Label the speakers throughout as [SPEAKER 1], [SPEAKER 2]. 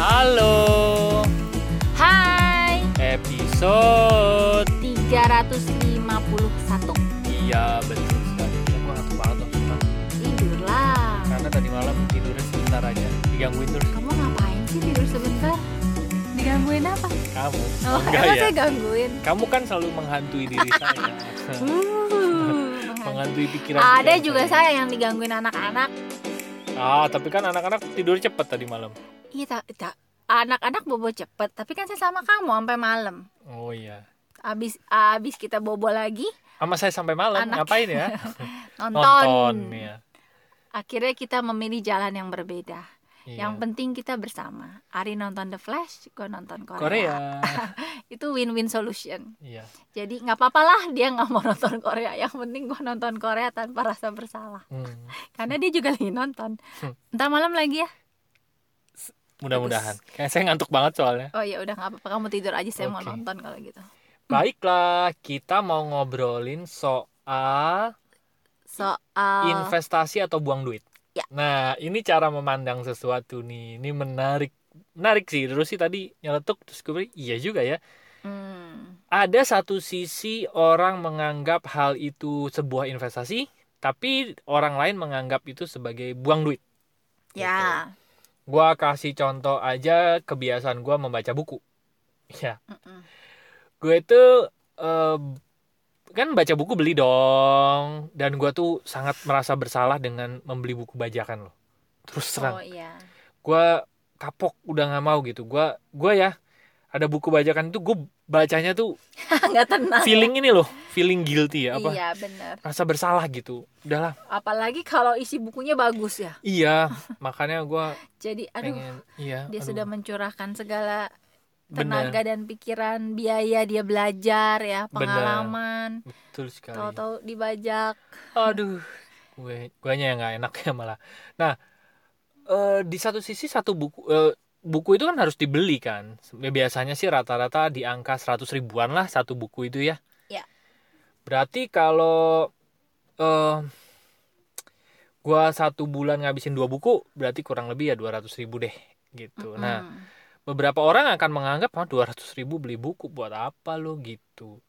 [SPEAKER 1] Halo,
[SPEAKER 2] Hai,
[SPEAKER 1] episode
[SPEAKER 2] 351
[SPEAKER 1] Iya betul sekali. Ya, Gue ngantuk banget sumpah.
[SPEAKER 2] Tidurlah.
[SPEAKER 1] Karena tadi malam tidurnya sebentar aja. Digangguin terus.
[SPEAKER 2] Kamu ngapain sih tidur sebentar? Digangguin apa?
[SPEAKER 1] kamu.
[SPEAKER 2] Oh,
[SPEAKER 1] Enggak ya.
[SPEAKER 2] saya gangguin?
[SPEAKER 1] Kamu kan selalu menghantui diri saya.
[SPEAKER 2] Uh,
[SPEAKER 1] Menghantui pikiran
[SPEAKER 2] Ada juga saya yang digangguin anak-anak.
[SPEAKER 1] Ah tapi kan anak-anak tidur cepet tadi malam
[SPEAKER 2] Iya, tak, tak. Anak-anak bobo cepet Tapi kan saya sama kamu sampai malam
[SPEAKER 1] Oh iya
[SPEAKER 2] Abis, abis kita bobo lagi
[SPEAKER 1] Sama saya sampai malam
[SPEAKER 2] Anak.
[SPEAKER 1] Ngapain ya
[SPEAKER 2] Nonton,
[SPEAKER 1] Nonton ya
[SPEAKER 2] Akhirnya kita memilih jalan yang berbeda
[SPEAKER 1] Iya.
[SPEAKER 2] Yang penting kita bersama Ari nonton The Flash, gue nonton Korea,
[SPEAKER 1] Korea
[SPEAKER 2] Itu win-win solution
[SPEAKER 1] Iya
[SPEAKER 2] Jadi nggak apa-apa lah dia nggak mau nonton Korea. Yang penting gue nonton Korea tanpa rasa bersalah.
[SPEAKER 1] Hmm,
[SPEAKER 2] Karena dia juga lagi nonton.
[SPEAKER 1] Hmm.
[SPEAKER 2] Ntar malam lagi ya.
[SPEAKER 1] Mudah-mudahan Kayak saya ngantuk banget soalnya
[SPEAKER 2] Oh ya udah nggak apa-apa kamu tidur aja saya mau
[SPEAKER 1] Oke.
[SPEAKER 2] nonton kalau gitu.
[SPEAKER 1] Baiklah, kita mau ngobrolin soal
[SPEAKER 2] Soal
[SPEAKER 1] investasi atau buang duit.
[SPEAKER 2] Ya.
[SPEAKER 1] Nah, ini cara memandang sesuatu nih. Ini menarik. Menarik sih. Terus sih tadi nyeletuk terus gue iya juga ya.
[SPEAKER 2] Hmm,
[SPEAKER 1] Ada satu sisi orang menganggap hal itu sebuah investasi, tapi orang lain menganggap itu sebagai buang duit.
[SPEAKER 2] ya.
[SPEAKER 1] Gua kasih contoh aja kebiasaan gua membaca buku. Ya,
[SPEAKER 2] Mm-mm.
[SPEAKER 1] gue itu eh, kan baca buku beli dong dan gue tuh sangat merasa bersalah dengan membeli buku bajakan loh terus terang
[SPEAKER 2] Oh iya.
[SPEAKER 1] gue kapok udah nggak mau gitu gue gue ya ada buku bajakan itu gue bacanya tuh
[SPEAKER 2] Nggak tenang.
[SPEAKER 1] feeling ini loh feeling guilty ya apa
[SPEAKER 2] Iya bener.
[SPEAKER 1] rasa bersalah gitu udahlah
[SPEAKER 2] Apalagi kalau isi bukunya bagus ya.
[SPEAKER 1] iya makanya gue
[SPEAKER 2] Jadi aduh
[SPEAKER 1] pengen iya
[SPEAKER 2] dia
[SPEAKER 1] aduh,
[SPEAKER 2] sudah mencurahkan segala
[SPEAKER 1] bener
[SPEAKER 2] tenaga dan pikiran biaya dia belajar ya
[SPEAKER 1] Bener.
[SPEAKER 2] pengalaman
[SPEAKER 1] betul sekali
[SPEAKER 2] tahu-tahu dibajak
[SPEAKER 1] aduh gue guanya yang nggak enak ya malah nah eh, di satu sisi satu buku eh, buku itu kan harus dibeli kan. Ya, biasanya sih rata-rata di angka 100 ribuan lah satu buku itu ya.
[SPEAKER 2] Ya.
[SPEAKER 1] berarti kalau eh gua satu bulan ngabisin dua buku berarti kurang lebih ya 200 ribu deh gitu. Nah
[SPEAKER 2] Mm.
[SPEAKER 1] beberapa orang akan menganggap ah 200 ribu beli buku buat apa lo? gitu.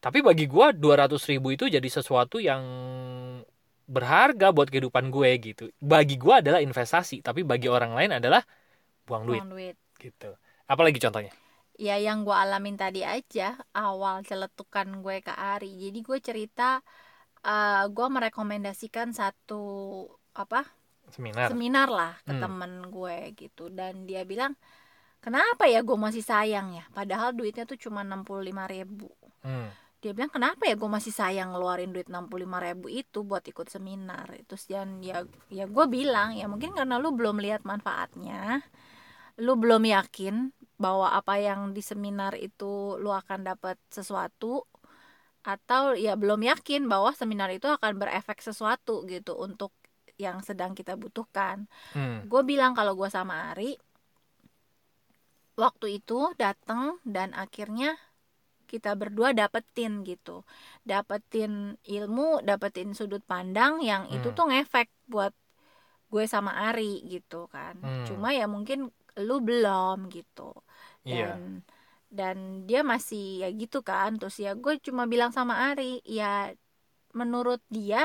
[SPEAKER 1] Tapi bagi gua 200 ribu itu jadi sesuatu yang berharga buat kehidupan gue gitu. Bagi gua adalah investasi tapi bagi orang lain adalah buang duit.
[SPEAKER 2] Uang duit.
[SPEAKER 1] gitu. Apalagi contohnya?
[SPEAKER 2] Ya yang gue alamin tadi aja awal celetukan gue ke Ari. Jadi gue cerita eh gue merekomendasikan satu apa?
[SPEAKER 1] Seminar.
[SPEAKER 2] Seminar lah ke
[SPEAKER 1] Hmm.
[SPEAKER 2] temen gue gitu. Dan dia bilang kenapa ya gue masih sayang ya? Padahal duitnya tuh cuma 65.000 ribu.
[SPEAKER 1] Hmm,
[SPEAKER 2] dia bilang kenapa ya gue masih sayang ngeluarin duit 65.000 ribu itu buat ikut seminar? Terus dan ya ya gue bilang ya mungkin karena lu belum lihat manfaatnya lu belum yakin bahwa apa yang di seminar itu lu akan dapat sesuatu atau ya belum yakin bahwa seminar itu akan berefek sesuatu gitu untuk yang sedang kita butuhkan
[SPEAKER 1] hmm,
[SPEAKER 2] gue bilang kalau gue sama Ari waktu itu datang dan akhirnya kita berdua dapetin gitu dapetin ilmu dapetin sudut pandang yang itu
[SPEAKER 1] Hmm.
[SPEAKER 2] tuh ngefek buat gue sama Ari gitu kan
[SPEAKER 1] Hmm.
[SPEAKER 2] cuma ya mungkin lu belum gitu.
[SPEAKER 1] Iya.
[SPEAKER 2] Dan dan dia masih ya gitu kan. Terus ya gue cuma bilang sama Ari ya menurut dia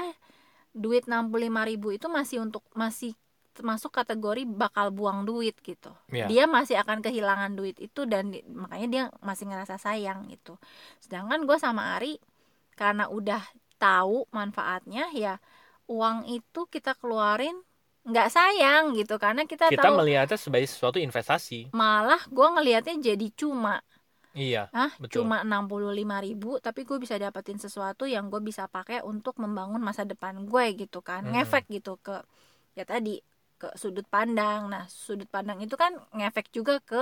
[SPEAKER 2] duit 65.000 ribu itu masih untuk masih masuk kategori bakal buang duit gitu.
[SPEAKER 1] Iya.
[SPEAKER 2] Dia masih akan kehilangan duit itu dan di- makanya dia masih ngerasa sayang gitu. Sedangkan gue sama Ari karena udah tahu manfaatnya ya uang itu kita keluarin nggak sayang gitu karena kita,
[SPEAKER 1] kita
[SPEAKER 2] tahu
[SPEAKER 1] melihatnya sebagai sesuatu investasi.
[SPEAKER 2] Malah gue ngelihatnya jadi cuma.
[SPEAKER 1] Iya
[SPEAKER 2] ah
[SPEAKER 1] Betul.
[SPEAKER 2] cuma 65.000 ribu tapi gue bisa dapetin sesuatu yang gue bisa pakai untuk membangun masa depan gue gitu kan.
[SPEAKER 1] Hmm.
[SPEAKER 2] ngefek gitu ke ya tadi ke sudut pandang. Nah sudut pandang itu kan ngefek juga ke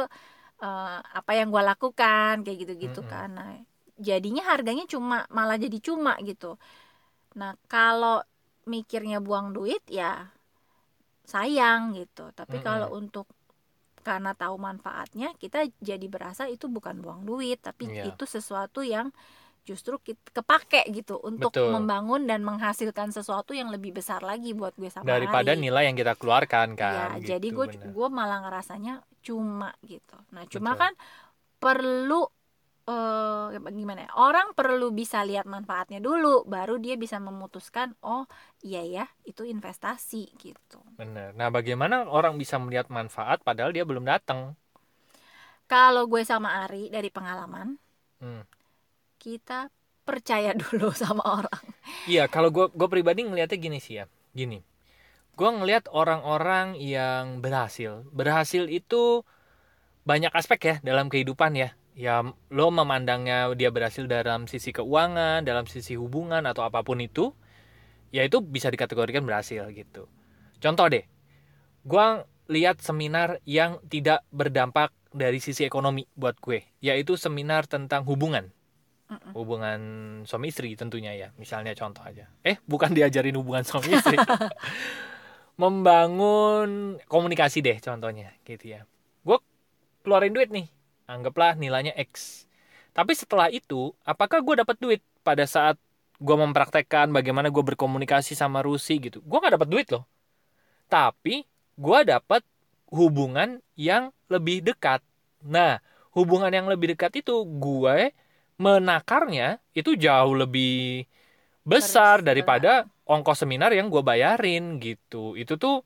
[SPEAKER 2] eh, apa yang gue lakukan kayak gitu-gitu
[SPEAKER 1] Mm-mm.
[SPEAKER 2] kan. Nah jadinya harganya cuma malah jadi cuma gitu. Nah kalau mikirnya buang duit ya sayang gitu tapi
[SPEAKER 1] Mm-mm.
[SPEAKER 2] kalau untuk karena tahu manfaatnya kita jadi berasa itu bukan buang duit tapi
[SPEAKER 1] Iya.
[SPEAKER 2] itu sesuatu yang justru kit- kepake gitu untuk
[SPEAKER 1] Betul.
[SPEAKER 2] membangun dan menghasilkan sesuatu yang lebih besar lagi buat gue sama
[SPEAKER 1] daripada
[SPEAKER 2] Ari.
[SPEAKER 1] nilai yang kita keluarkan
[SPEAKER 2] ya
[SPEAKER 1] kan
[SPEAKER 2] jadi
[SPEAKER 1] gitu,
[SPEAKER 2] gue
[SPEAKER 1] bener.
[SPEAKER 2] gue malah ngerasanya cuma gitu nah cuma
[SPEAKER 1] Betul.
[SPEAKER 2] kan perlu eh gimana ya orang perlu bisa lihat manfaatnya dulu baru dia bisa memutuskan oh iya ya itu investasi gitu
[SPEAKER 1] bener nah bagaimana orang bisa melihat manfaat padahal dia belum datang
[SPEAKER 2] kalau gue sama Ari dari pengalaman
[SPEAKER 1] Hmm.
[SPEAKER 2] kita percaya dulu sama orang
[SPEAKER 1] Iya, kalau gue gue pribadi ngelihatnya gini sih ya, gini. Gue ngelihat orang-orang yang berhasil, berhasil itu banyak aspek ya dalam kehidupan ya. Ya lo memandangnya dia berhasil dalam sisi keuangan, dalam sisi hubungan atau apa pun itu, ya itu bisa dikategorikan berhasil gitu. Contoh deh, gue lihat seminar yang tidak berdampak dari sisi ekonomi buat gue, yaitu seminar tentang hubungan
[SPEAKER 2] Mm-mm.
[SPEAKER 1] hubungan suami istri tentunya ya misalnya contoh aja eh bukan diajarin hubungan suami istri membangun komunikasi deh contohnya gitu ya gue keluarin duit nih anggaplah nilainya X. Tapi setelah itu apakah gue dapat duit pada saat gue mempraktekkan bagaimana gue berkomunikasi sama Rusi gitu? Gue nggak dapat duit loh. Tapi gue dapat hubungan yang lebih dekat. Nah hubungan yang lebih dekat itu gue menakarnya itu jauh lebih besar
[SPEAKER 2] Besar.
[SPEAKER 1] daripada ongkos seminar yang gue bayarin gitu. Itu tuh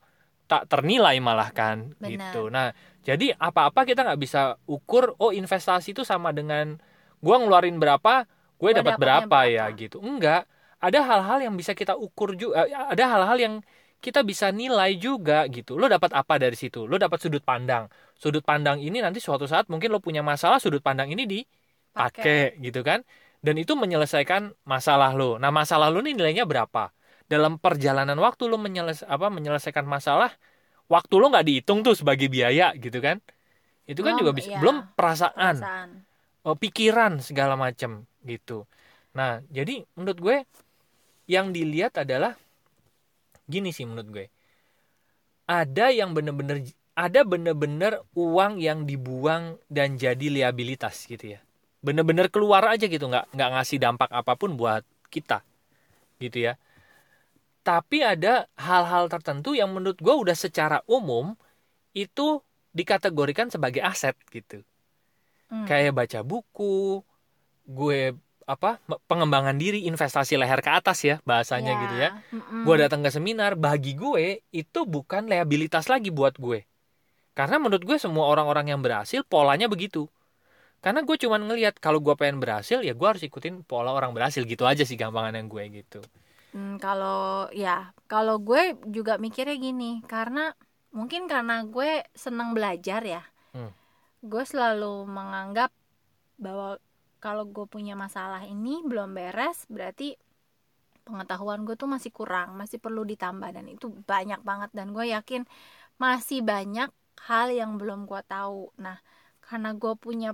[SPEAKER 1] tak ternilai malah kan
[SPEAKER 2] Benar.
[SPEAKER 1] gitu nah jadi apa-apa kita nggak bisa ukur oh investasi itu sama dengan gue ngeluarin berapa gue
[SPEAKER 2] Gua
[SPEAKER 1] dapat
[SPEAKER 2] dapatnya
[SPEAKER 1] berapa, ya
[SPEAKER 2] berapa.
[SPEAKER 1] gitu. Enggak ada hal-hal yang bisa kita ukur juga ada hal-hal yang kita bisa nilai juga gitu. Lo dapat apa dari situ? Lo dapat sudut pandang. Sudut pandang ini nanti suatu saat mungkin lo punya masalah sudut pandang ini dipakai gitu kan. Dan itu menyelesaikan masalah lo. Nah masalah lo nih nilainya berapa dalam perjalanan waktu lo menyeles apa menyelesaikan masalah waktu lo nggak dihitung tuh sebagai biaya gitu kan itu kan
[SPEAKER 2] Belum,
[SPEAKER 1] juga bisa
[SPEAKER 2] iya.
[SPEAKER 1] belum perasaan
[SPEAKER 2] perasaan
[SPEAKER 1] eh, pikiran segala macam gitu. Nah, jadi menurut gue yang dilihat adalah gini sih menurut gue. Ada yang bener-bener ada bener-bener uang yang dibuang dan jadi liabilitas gitu ya. Bener-bener keluar aja gitu, nggak nggak ngasih dampak apa pun buat kita, gitu ya. Tapi ada hal-hal tertentu yang menurut gue udah secara umum itu dikategorikan sebagai aset gitu
[SPEAKER 2] Hmm.
[SPEAKER 1] kayak baca buku, gue apa pengembangan diri, investasi leher ke atas ya bahasanya gitu ya.
[SPEAKER 2] Mm-mm.
[SPEAKER 1] Gue datang ke seminar, bagi gue itu bukan liabilitas lagi buat gue. Karena menurut gue semua orang-orang yang berhasil polanya begitu. Karena gue cuman ngelihat kalau gue pengen berhasil ya gue harus ikutin pola orang berhasil gitu aja sih gampangan yang gue gitu.
[SPEAKER 2] Hmm, kalau ya kalau gue juga mikirnya gini karena mungkin karena gue senang belajar ya
[SPEAKER 1] Hmm.
[SPEAKER 2] gue selalu menganggap bahwa kalau gue punya masalah ini belum beres berarti pengetahuan gue tuh masih kurang masih perlu ditambah dan itu banyak banget dan gue yakin masih banyak hal yang belum gue tahu nah karena gue punya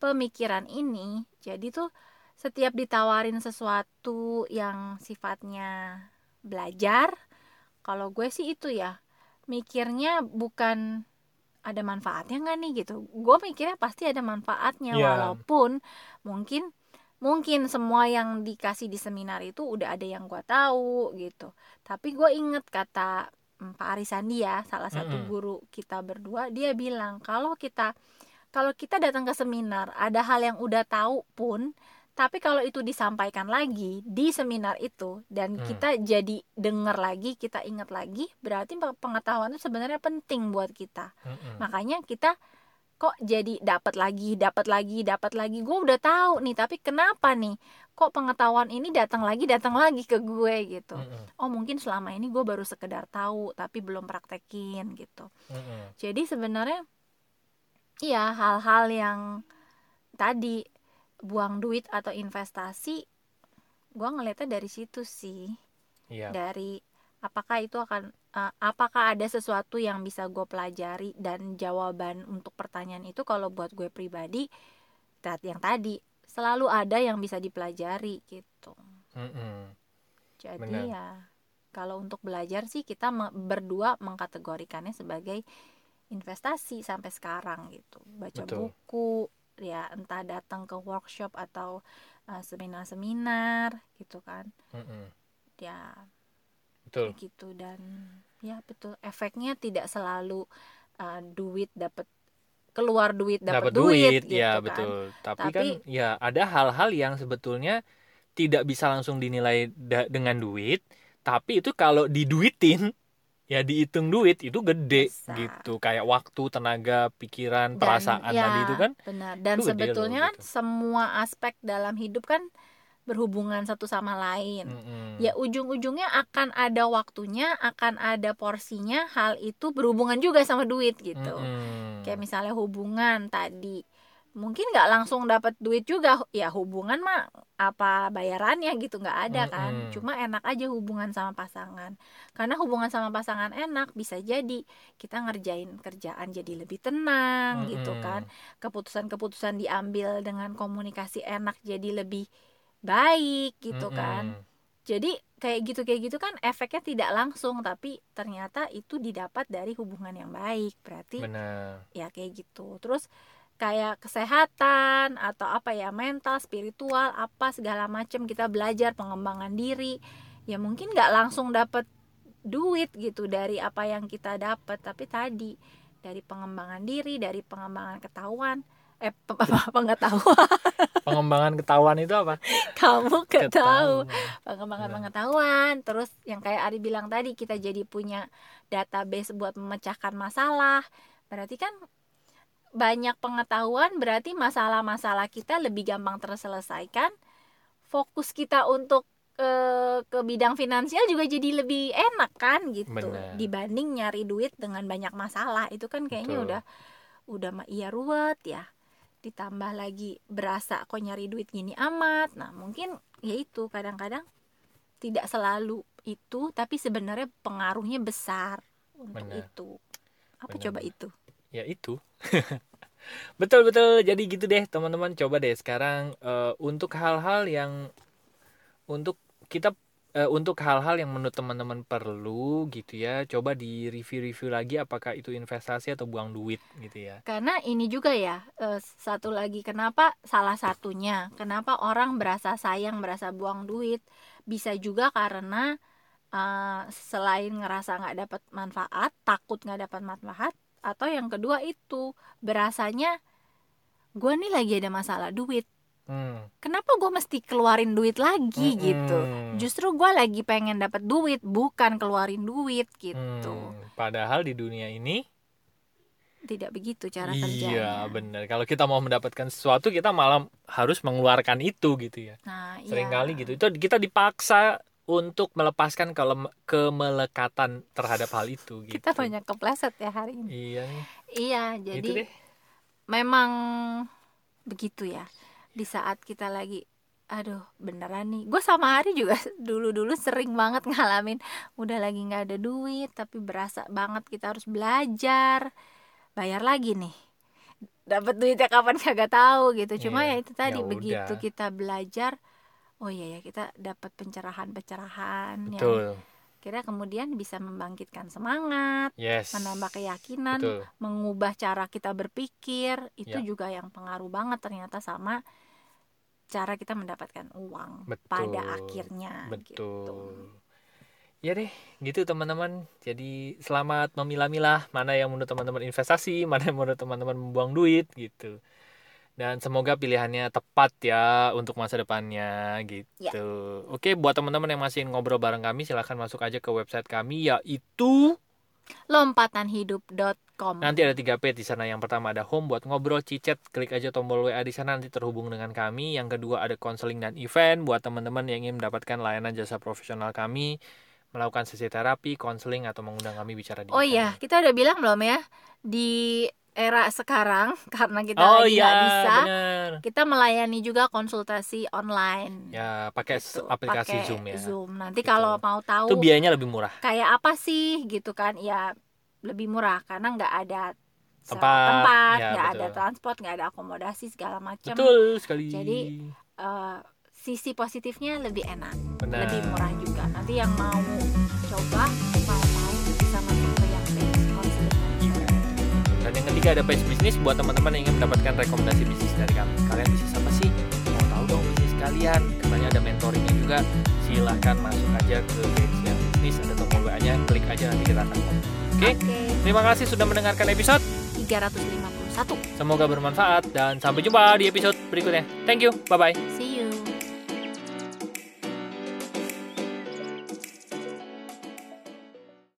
[SPEAKER 2] pemikiran ini jadi tuh setiap ditawarin sesuatu yang sifatnya belajar kalau gue sih itu ya mikirnya bukan ada manfaatnya nggak nih gitu. Gue mikirnya pasti ada manfaatnya
[SPEAKER 1] Iya.
[SPEAKER 2] walaupun mungkin mungkin semua yang dikasih di seminar itu udah ada yang gue tahu gitu. Tapi gue inget kata mm, Pak Arisandi ya salah satu guru kita berdua dia bilang kalau kita kalau kita datang ke seminar ada hal yang udah tahu pun tapi kalau itu disampaikan lagi di seminar itu dan
[SPEAKER 1] Hmm.
[SPEAKER 2] kita jadi dengar lagi kita ingat lagi berarti pe- pengetahuan itu sebenarnya penting buat kita
[SPEAKER 1] Mm-mm.
[SPEAKER 2] makanya kita kok jadi dapat lagi dapat lagi dapat lagi gue udah tahu nih tapi kenapa nih kok pengetahuan ini datang lagi datang lagi ke gue gitu
[SPEAKER 1] Mm-mm.
[SPEAKER 2] oh mungkin selama ini gue baru sekedar tahu tapi belum praktekin gitu
[SPEAKER 1] Mm-mm.
[SPEAKER 2] jadi sebenarnya iya hal-hal yang tadi buang duit atau investasi gua ngelihatnya dari situ sih
[SPEAKER 1] Iya.
[SPEAKER 2] dari apakah itu akan eh, apakah ada sesuatu yang bisa gue pelajari dan jawaban untuk pertanyaan itu kalau buat gue pribadi tat- yang tadi selalu ada yang bisa dipelajari gitu
[SPEAKER 1] Mm-mm.
[SPEAKER 2] jadi
[SPEAKER 1] Benar.
[SPEAKER 2] ya kalau untuk belajar sih kita berdua mengkategorikannya sebagai investasi sampai sekarang gitu baca
[SPEAKER 1] Betul.
[SPEAKER 2] buku ya entah datang ke workshop atau uh, seminar-seminar gitu kan.
[SPEAKER 1] Mm-mm.
[SPEAKER 2] ya
[SPEAKER 1] betul.
[SPEAKER 2] gitu. Dan ya betul efeknya tidak selalu uh, duit dapat keluar duit dapat
[SPEAKER 1] dapat
[SPEAKER 2] duit,
[SPEAKER 1] duit,
[SPEAKER 2] gitu
[SPEAKER 1] ya
[SPEAKER 2] kan.
[SPEAKER 1] betul. Tapi,
[SPEAKER 2] Tapi-
[SPEAKER 1] kan ya ada hal-hal yang sebetulnya tidak bisa langsung dinilai da- dengan duit. Tapi itu kalau diduitin ya dihitung duit itu gede
[SPEAKER 2] Besar.
[SPEAKER 1] gitu kayak waktu tenaga pikiran
[SPEAKER 2] Dan,
[SPEAKER 1] perasaan
[SPEAKER 2] ya,
[SPEAKER 1] tadi itu kan
[SPEAKER 2] benar dan
[SPEAKER 1] gede loh,
[SPEAKER 2] sebetulnya kan
[SPEAKER 1] gitu.
[SPEAKER 2] semua aspek dalam hidup kan berhubungan satu sama lain
[SPEAKER 1] Mm-mm.
[SPEAKER 2] ya ujung-ujungnya akan ada waktunya akan ada porsinya hal itu berhubungan juga sama duit gitu
[SPEAKER 1] Mm-mm.
[SPEAKER 2] kayak misalnya hubungan tadi mungkin nggak langsung dapat duit juga ya hubungan mah apa bayarannya gitu nggak ada kan.
[SPEAKER 1] Mm-mm.
[SPEAKER 2] cuma enak aja hubungan sama pasangan. Karena hubungan sama pasangan enak bisa jadi kita ngerjain kerjaan jadi lebih tenang gitu
[SPEAKER 1] Mm-mm.
[SPEAKER 2] kan. Keputusan-keputusan diambil dengan komunikasi enak jadi lebih baik gitu kan.
[SPEAKER 1] Mm-mm.
[SPEAKER 2] jadi kayak gitu kayak gitu kan efeknya tidak langsung tapi ternyata itu didapat dari hubungan yang baik. Berarti
[SPEAKER 1] benar.
[SPEAKER 2] ya kayak gitu. Terus kayak kesehatan atau apa ya mental spiritual apa segala macam kita belajar pengembangan diri ya mungkin nggak langsung dapat duit gitu dari apa yang kita dapat tapi tadi dari pengembangan diri dari pengembangan ketahuan eh pe- pe- pengetahuan.
[SPEAKER 1] Pengembangan ketahuan itu apa?
[SPEAKER 2] Kamu ketahu pengembangan
[SPEAKER 1] Benar.
[SPEAKER 2] pengetahuan terus yang kayak Ari bilang tadi kita jadi punya database buat memecahkan masalah. Berarti kan banyak pengetahuan berarti masalah-masalah kita lebih gampang terselesaikan. Fokus kita untuk ke, ke bidang finansial juga jadi lebih enak kan gitu.
[SPEAKER 1] Benar.
[SPEAKER 2] dibanding nyari duit dengan banyak masalah itu kan kayaknya
[SPEAKER 1] Betul.
[SPEAKER 2] udah udah mah iya ruwet ya. Ditambah lagi berasa kok nyari duit gini amat. Nah mungkin ya itu kadang-kadang tidak selalu itu tapi sebenarnya pengaruhnya besar untuk
[SPEAKER 1] Benar.
[SPEAKER 2] itu. Apa
[SPEAKER 1] Benar,
[SPEAKER 2] coba itu
[SPEAKER 1] ya itu. Betul betul. Jadi gitu deh teman-teman. Coba deh sekarang eh, untuk hal-hal yang untuk kita eh, untuk hal-hal yang menurut teman-teman perlu gitu ya. Coba di review-review lagi apakah itu investasi atau buang duit gitu ya.
[SPEAKER 2] Karena ini juga ya eh, satu lagi kenapa salah satunya? Kenapa orang berasa sayang berasa buang duit? Bisa juga karena eh, selain ngerasa nggak dapat manfaat takut nggak dapat manfaat atau yang kedua itu berasanya gue nih lagi ada masalah duit
[SPEAKER 1] hmm.
[SPEAKER 2] kenapa gue mesti keluarin duit lagi gitu
[SPEAKER 1] Mm-mm.
[SPEAKER 2] justru gue lagi pengen dapat duit bukan keluarin duit gitu
[SPEAKER 1] Hmm. padahal di dunia ini
[SPEAKER 2] tidak begitu cara
[SPEAKER 1] iya
[SPEAKER 2] kerjanya
[SPEAKER 1] benar kalau kita mau mendapatkan sesuatu kita malah harus mengeluarkan itu gitu ya
[SPEAKER 2] nah
[SPEAKER 1] sering kali
[SPEAKER 2] iya.
[SPEAKER 1] gitu itu kita dipaksa untuk melepaskan kelem- kemelekatan terhadap hal itu gitu.
[SPEAKER 2] kita banyak kepleset ya hari ini.
[SPEAKER 1] Iya
[SPEAKER 2] iya
[SPEAKER 1] itu
[SPEAKER 2] jadi
[SPEAKER 1] deh.
[SPEAKER 2] memang begitu ya. Di saat kita lagi aduh beneran nih. Gue sama Ari juga dulu dulu sering banget ngalamin udah lagi nggak ada duit tapi berasa banget kita harus belajar bayar lagi nih. Dapat duitnya kapan kagak tahu gitu. Cuma
[SPEAKER 1] Iya,
[SPEAKER 2] ya itu tadi
[SPEAKER 1] ya
[SPEAKER 2] begitu
[SPEAKER 1] udah.
[SPEAKER 2] kita belajar oh iya ya kita dapat pencerahan pencerahan yang
[SPEAKER 1] betul.
[SPEAKER 2] kira kemudian bisa membangkitkan semangat
[SPEAKER 1] yes.
[SPEAKER 2] menambah keyakinan
[SPEAKER 1] betul.
[SPEAKER 2] mengubah cara kita berpikir itu
[SPEAKER 1] Ya.
[SPEAKER 2] juga yang pengaruh banget ternyata sama cara kita mendapatkan uang
[SPEAKER 1] Betul.
[SPEAKER 2] pada akhirnya
[SPEAKER 1] betul.
[SPEAKER 2] gitu.
[SPEAKER 1] ya deh gitu teman-teman. Jadi selamat memilah-milah. Mana yang menurut teman-teman investasi mana yang menurut teman-teman membuang duit gitu dan semoga pilihannya tepat ya untuk masa depannya gitu
[SPEAKER 2] Ya.
[SPEAKER 1] oke buat teman-teman yang masih ngobrol bareng kami silahkan masuk aja ke website kami yaitu
[SPEAKER 2] lompatanhidup.com
[SPEAKER 1] Nanti ada tiga page di sana. Yang pertama ada home buat ngobrol, cicet, klik aja tombol WA di sana nanti terhubung dengan kami. Yang kedua ada konseling dan event buat teman-teman yang ingin mendapatkan layanan jasa profesional kami, melakukan sesi terapi, konseling atau mengundang kami bicara di
[SPEAKER 2] oh iya kita udah bilang belum ya di era sekarang karena kita
[SPEAKER 1] Oh
[SPEAKER 2] lagi
[SPEAKER 1] iya,
[SPEAKER 2] bisa
[SPEAKER 1] benar.
[SPEAKER 2] kita melayani juga konsultasi online
[SPEAKER 1] Ya, pakai
[SPEAKER 2] Gitu,
[SPEAKER 1] aplikasi
[SPEAKER 2] pakai
[SPEAKER 1] Zoom ya.
[SPEAKER 2] Zoom nanti
[SPEAKER 1] Gitu.
[SPEAKER 2] kalau mau tahu
[SPEAKER 1] Itu biayanya lebih murah.
[SPEAKER 2] kayak apa sih gitu kan ya lebih murah karena nggak ada
[SPEAKER 1] Tempat,
[SPEAKER 2] tempat
[SPEAKER 1] ya,
[SPEAKER 2] nggak ada
[SPEAKER 1] betul.
[SPEAKER 2] transport nggak ada akomodasi segala macam
[SPEAKER 1] Betul sekali.
[SPEAKER 2] Jadi, Eh, sisi positifnya lebih enak
[SPEAKER 1] benar.
[SPEAKER 2] lebih murah juga nanti yang mau coba
[SPEAKER 1] juga ada page bisnis buat teman-teman yang ingin mendapatkan rekomendasi bisnis dari kami. Kalian bisnis apa sih? Mau tahu dong bisnis kalian? Katanya ada mentoringnya juga. Silahkan masuk aja ke page yang bisnis, ada tombol WA-nya, klik aja nanti kita akan. Oke,
[SPEAKER 2] Oke.
[SPEAKER 1] terima kasih sudah mendengarkan episode.
[SPEAKER 2] 351.
[SPEAKER 1] Semoga bermanfaat dan sampai jumpa di episode berikutnya. Thank you, bye-bye.
[SPEAKER 2] See